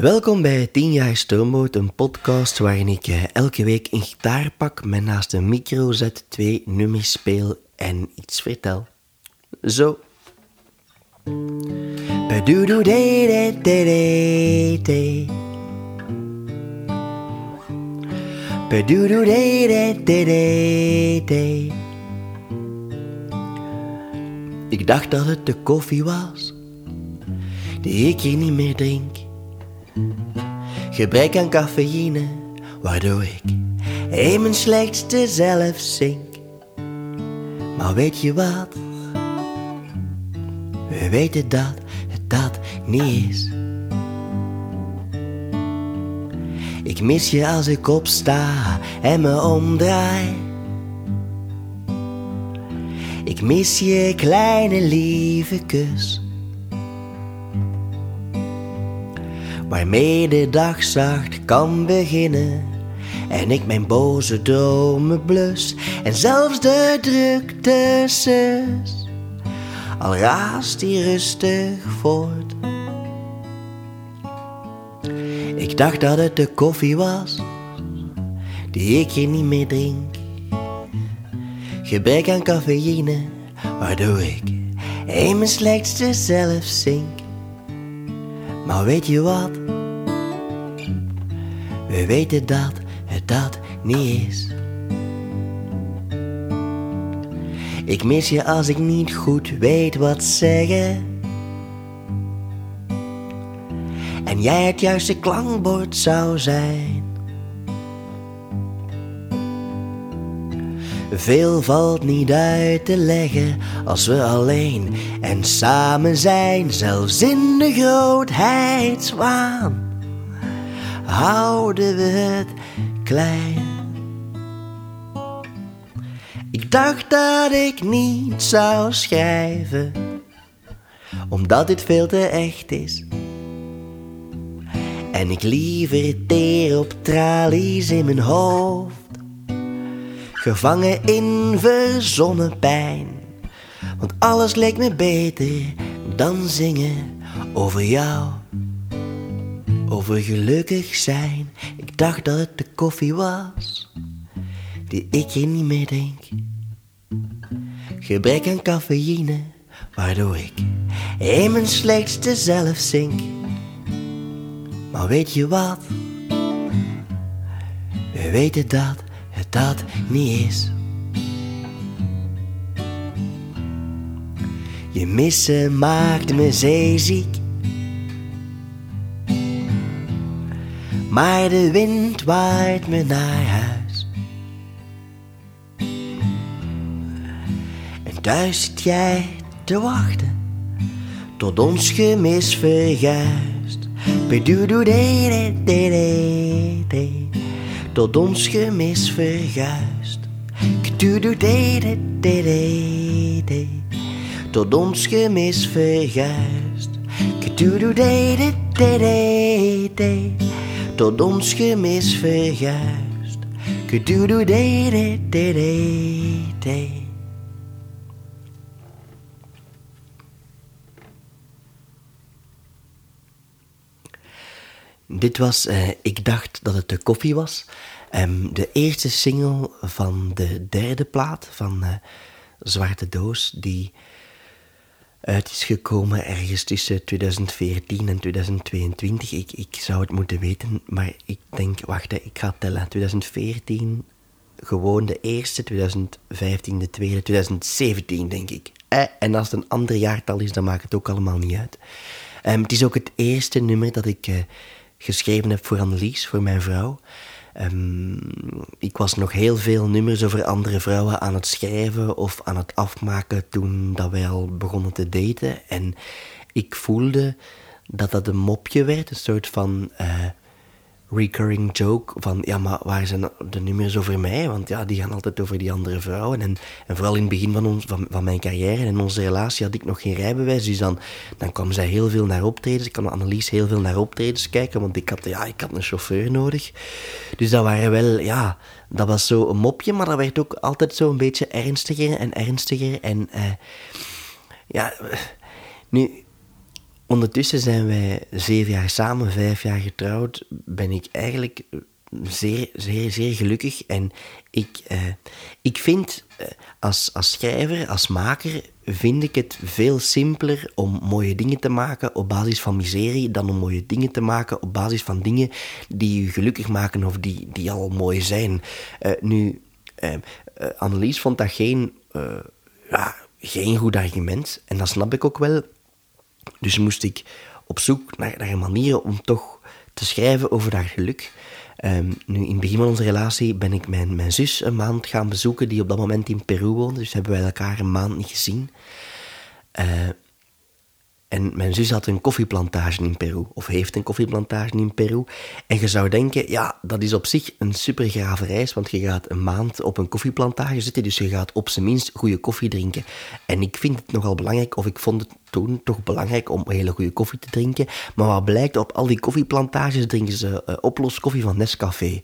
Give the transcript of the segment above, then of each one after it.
Welkom bij 10 jaar Stoomboot, een podcast waarin ik eh, elke week een gitaar pak, met naast een micro zet, twee nummers speel en iets vertel. Zo. Ik dacht dat het de koffie was, die ik hier niet meer drink. Gebrek aan cafeïne, waardoor ik in mijn slechtste zelf zink. Maar weet je wat? We weten dat het dat niet is. Ik mis je als ik opsta en me omdraai. Ik mis je kleine lieve kus. Waarmee de dag zacht kan beginnen. En ik mijn boze dromen blus. En zelfs de drukte zus. Al raast die rustig voort. Ik dacht dat het de koffie was. Die ik hier niet meer drink. Gebrek aan cafeïne. Waardoor ik in mijn slechtste zelf zink. Maar weet je wat? We weten dat het dat niet is. Ik mis je als ik niet goed weet wat zeggen. En jij het juiste klankbord zou zijn. Veel valt niet uit te leggen als we alleen en samen zijn, zelfs in de grootheidswaan. Houden we het klein. Ik dacht dat ik niet zou schrijven, omdat dit veel te echt is. En ik liever teer op tralies in mijn hoofd gevangen in verzonnen pijn. Want alles leek me beter dan zingen over jou. Over gelukkig zijn. Ik dacht dat het de koffie was, die ik hier niet meer drink. Gebrek aan cafeïne, waardoor ik in mijn slechtste zelf zink. Maar weet je wat? We weten dat dat niet is. Je missen maakt me zeeziek. Maar de wind waait me naar huis. En thuis zit jij te wachten tot ons gemis verguist. Bedoedoe-dee-dee-dee-dee tot ons gemis verguist. Kdoedoe-dee-dee-dee-dee, tot ons gemis verguist. Kdoedoe-dee-dee-dee-dee, tot ons gemis verguist. Kdoedoe-dee-dee-dee-dee. Dit was uh, Ik dacht dat het de koffie was. Um, de eerste single van de derde plaat van uh, Zwarte Doos, die uit is gekomen ergens tussen 2014 en 2022. Ik, ik zou het moeten weten, maar ik denk, wacht, ik ga tellen. 2014 gewoon de eerste, 2015 de tweede, 2017 denk ik. Eh, en als het een ander jaartal is, dan maakt het ook allemaal niet uit. Um, het is ook het eerste nummer dat ik... Uh, geschreven heb voor Annelies, voor mijn vrouw. Um, ik was nog heel veel nummers over andere vrouwen aan het schrijven of aan het afmaken toen dat wij al begonnen te daten. En ik voelde dat dat een mopje werd, een soort van uh, recurring joke van ja, maar waar zijn de nummers over mij? Want ja, die gaan altijd over die andere vrouwen. En, en vooral in het begin van, ons, van, van mijn carrière en onze relatie had ik nog geen rijbewijs. Dus dan, dan kwam zij heel veel naar optredens. Ik kwam Annelies heel veel naar optredens kijken, want ik had, ja, ik had een chauffeur nodig. Dus dat waren wel, ja, dat was zo een mopje, maar dat werd ook altijd zo een beetje ernstiger en ernstiger. En uh, ja, nu ondertussen zijn wij zeven jaar samen, vijf jaar getrouwd. Ben ik eigenlijk zeer, zeer, zeer gelukkig. En ik, uh, ik vind uh, als, als schrijver, als maker, vind ik het veel simpeler om mooie dingen te maken op basis van miserie dan om mooie dingen te maken op basis van dingen die je gelukkig maken of die, die al mooi zijn. Uh, nu, Annelies vond dat geen, ja, geen goed argument en dat snap ik ook wel. Dus moest ik op zoek naar, naar manieren om toch te schrijven over haar geluk. Um, nu, in het begin van onze relatie ben ik mijn, mijn zus een maand gaan bezoeken, die op dat moment in Peru woonde. Dus hebben wij elkaar een maand niet gezien. Uh, en mijn zus had een koffieplantage in Peru, of heeft een koffieplantage in Peru. En je zou denken, ja, dat is op zich een super grave reis, want je gaat een maand op een koffieplantage zitten, dus je gaat op zijn minst goede koffie drinken. En ik vind het nogal belangrijk, of ik vond het toen toch belangrijk om hele goede koffie te drinken. Maar wat blijkt, op al die koffieplantages drinken ze uh, oploskoffie van Nescafé.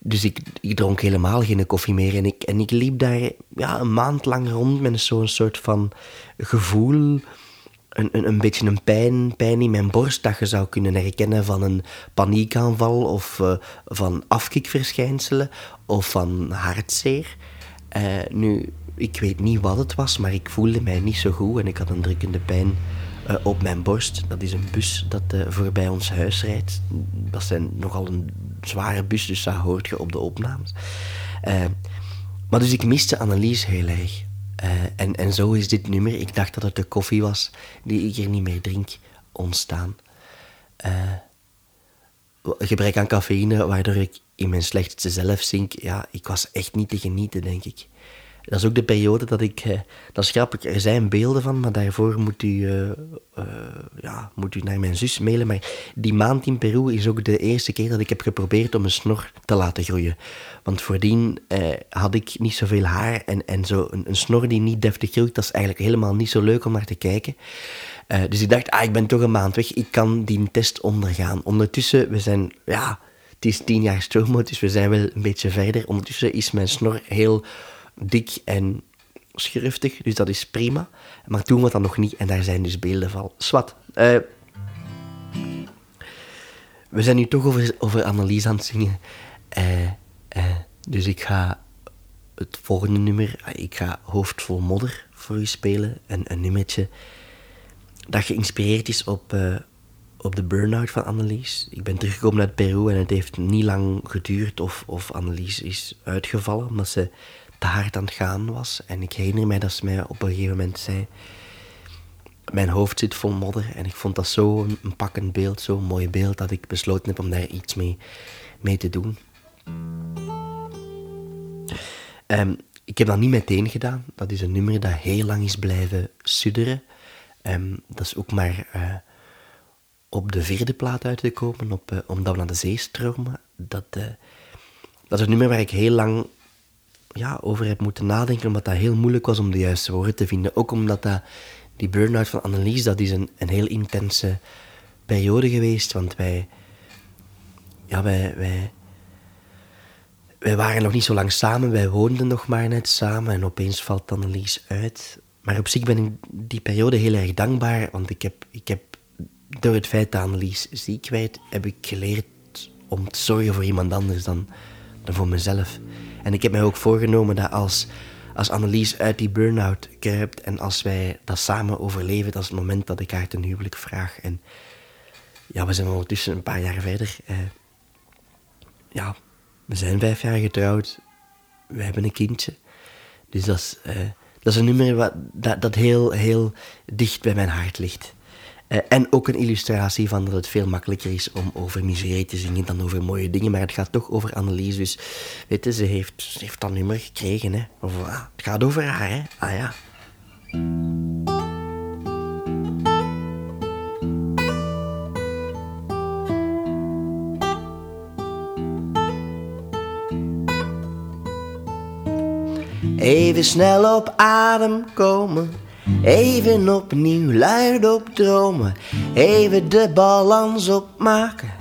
Dus ik, ik, dronk helemaal geen koffie meer. En ik, en ik liep daar ja, een maand lang rond met zo'n soort van gevoel een, een, een beetje een pijn, pijn in mijn borst dat je zou kunnen herkennen van een paniekaanval of uh, van afkikverschijnselen of van hartzeer. Uh, nu, ik weet niet wat het was, maar ik voelde mij niet zo goed en ik had een drukkende pijn uh, op mijn borst. Dat is een bus dat voorbij ons huis rijdt. Dat zijn nogal een zware bus, dus dat hoort je op de opnames. maar dus ik miste Annelies heel erg. Uh, en, en zo is dit nummer, ik dacht dat het de koffie was die ik hier niet meer drink, ontstaan. Uh, gebrek aan cafeïne, waardoor ik in mijn slechtste zelf zink. Ja, ik was echt niet te genieten, denk ik. Dat is ook de periode dat ik... Uh, dat is grappig, er zijn beelden van, maar daarvoor moet u, uh, uh, ja, moet u naar mijn zus mailen. Maar die maand in Peru is ook de eerste keer dat ik heb geprobeerd om een snor te laten groeien. Want voordien had ik niet zoveel haar en, en zo een, snor die niet deftig groeit, dat is eigenlijk helemaal niet zo leuk om naar te kijken. dus ik dacht, ah, ik ben toch een maand weg, ik kan die test ondergaan. Ondertussen, we zijn, ja, het is tien jaar stroom, dus we zijn wel een beetje verder. Ondertussen is mijn snor heel dik en schriftig, dus dat is prima. Maar toen was dat nog niet en daar zijn dus beelden van. Swat. Uh, we zijn nu toch over, over Annelies aan het zingen. Uh, uh, dus ik ga het volgende nummer, ik ga Hoofd modder voor u spelen. Een, een nummertje dat geïnspireerd is op, op de burn-out van Annelies. Ik ben teruggekomen uit Peru en het heeft niet lang geduurd of, of Annelies is uitgevallen, omdat ze te hard aan het gaan was. En ik herinner mij dat ze mij op een gegeven moment zei... Mijn hoofd zit vol modder. En ik vond dat zo een, pakkend beeld, zo'n mooi beeld... dat ik besloten heb om daar iets mee, mee te doen. Um, ik heb dat niet meteen gedaan. Dat is een nummer dat heel lang is blijven sudderen. Um, dat is ook maar uh, op de vierde plaat uitgekomen, op, uh, omdat we naar de zee stromen. Dat, uh, dat is een nummer waar ik heel lang ja, over heb moeten nadenken, omdat dat heel moeilijk was om de juiste woorden te vinden. Ook omdat dat, die burn-out van Annelies, dat is een, een heel intense periode geweest, want wij, ja, wij, wij, wij waren nog niet zo lang samen, wij woonden nog maar net samen en opeens valt Annelies uit. Maar op zich ben ik die periode heel erg dankbaar, want ik heb, ik heb door het feit dat Annelies ziek werd, heb ik geleerd om te zorgen voor iemand anders dan, dan voor mezelf. En ik heb mij ook voorgenomen dat als, als Annelies uit die burn-out kruipt en als wij dat samen overleven, dat is het moment dat ik haar ten huwelijk vraag. En ja, we zijn ondertussen een paar jaar verder. Eh, ja, we zijn vijf jaar getrouwd. We hebben een kindje. Dus dat is, uh, dat is een nummer wat, dat heel, heel dicht bij mijn hart ligt. Uh, en ook een illustratie van dat het veel makkelijker is om over miserie te zingen dan over mooie dingen. Maar het gaat toch over Annelies. Dus weet je, ze heeft, ze heeft dat nummer gekregen. Hè. Of, ah, het gaat over haar, hè. Ah ja. Even snel op adem komen Even opnieuw luid op dromen, even de balans opmaken.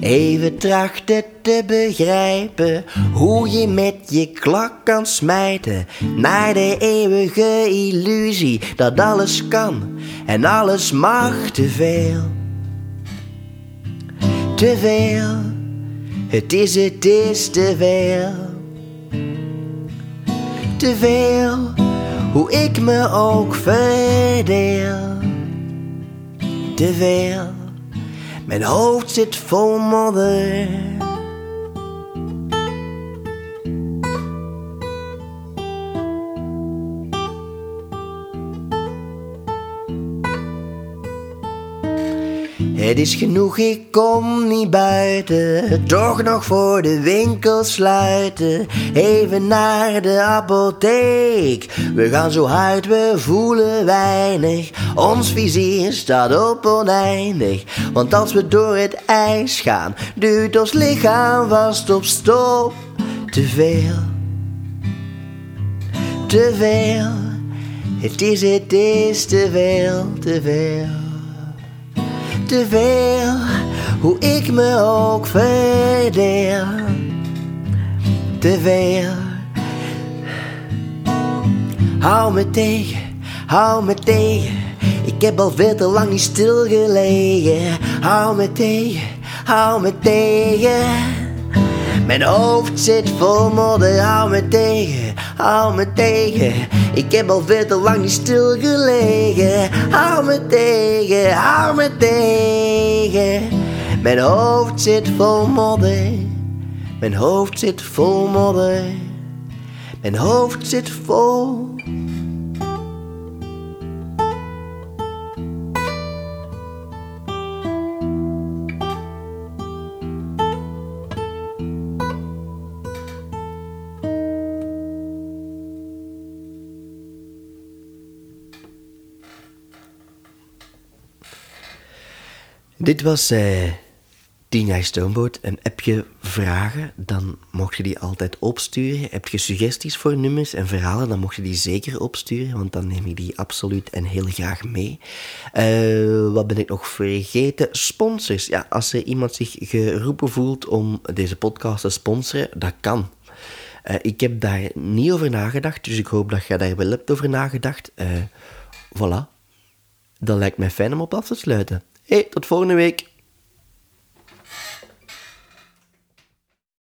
Even trachten te begrijpen hoe je met je klak kan smijten naar de eeuwige illusie dat alles kan en alles mag te veel. Te veel, het is, het is te veel. Te veel, hoe ik me ook verdeel. Te veel mijn hoofd zit vol modder. Het is genoeg, ik kom niet buiten. Toch nog voor de winkel sluiten. Even naar de apotheek. We gaan zo hard, we voelen weinig. Ons vizier staat op oneindig. Want als we door het ijs gaan, duurt ons lichaam vast op stop. Te veel. Te veel. Het is, het is te veel, te veel te veel, hoe ik me ook verdeel. Te veel. Hou me tegen, hou me tegen. Ik heb al veel te lang niet stilgelegen. Hou me tegen, hou me tegen. Mijn hoofd zit vol modder, hou me tegen, hou me tegen. Ik heb al veel te lang niet stilgelegen. Hou me tegen, hou me tegen. Mijn hoofd zit vol modder. Mijn hoofd zit vol modder. Mijn hoofd zit vol Dit was uh, Tien Stoomboot. En heb je vragen, dan mocht je die altijd opsturen. Heb je suggesties voor nummers en verhalen, dan mocht je die zeker opsturen, want dan neem ik die absoluut en heel graag mee. Uh, wat ben ik nog vergeten? Sponsors. Ja, als er iemand zich geroepen voelt om deze podcast te sponsoren, dat kan. Uh, ik heb daar niet over nagedacht, dus ik hoop dat jij daar wel hebt over nagedacht. Uh, voilà. Dan lijkt mij fijn om op af te sluiten. Hey, tot volgende week.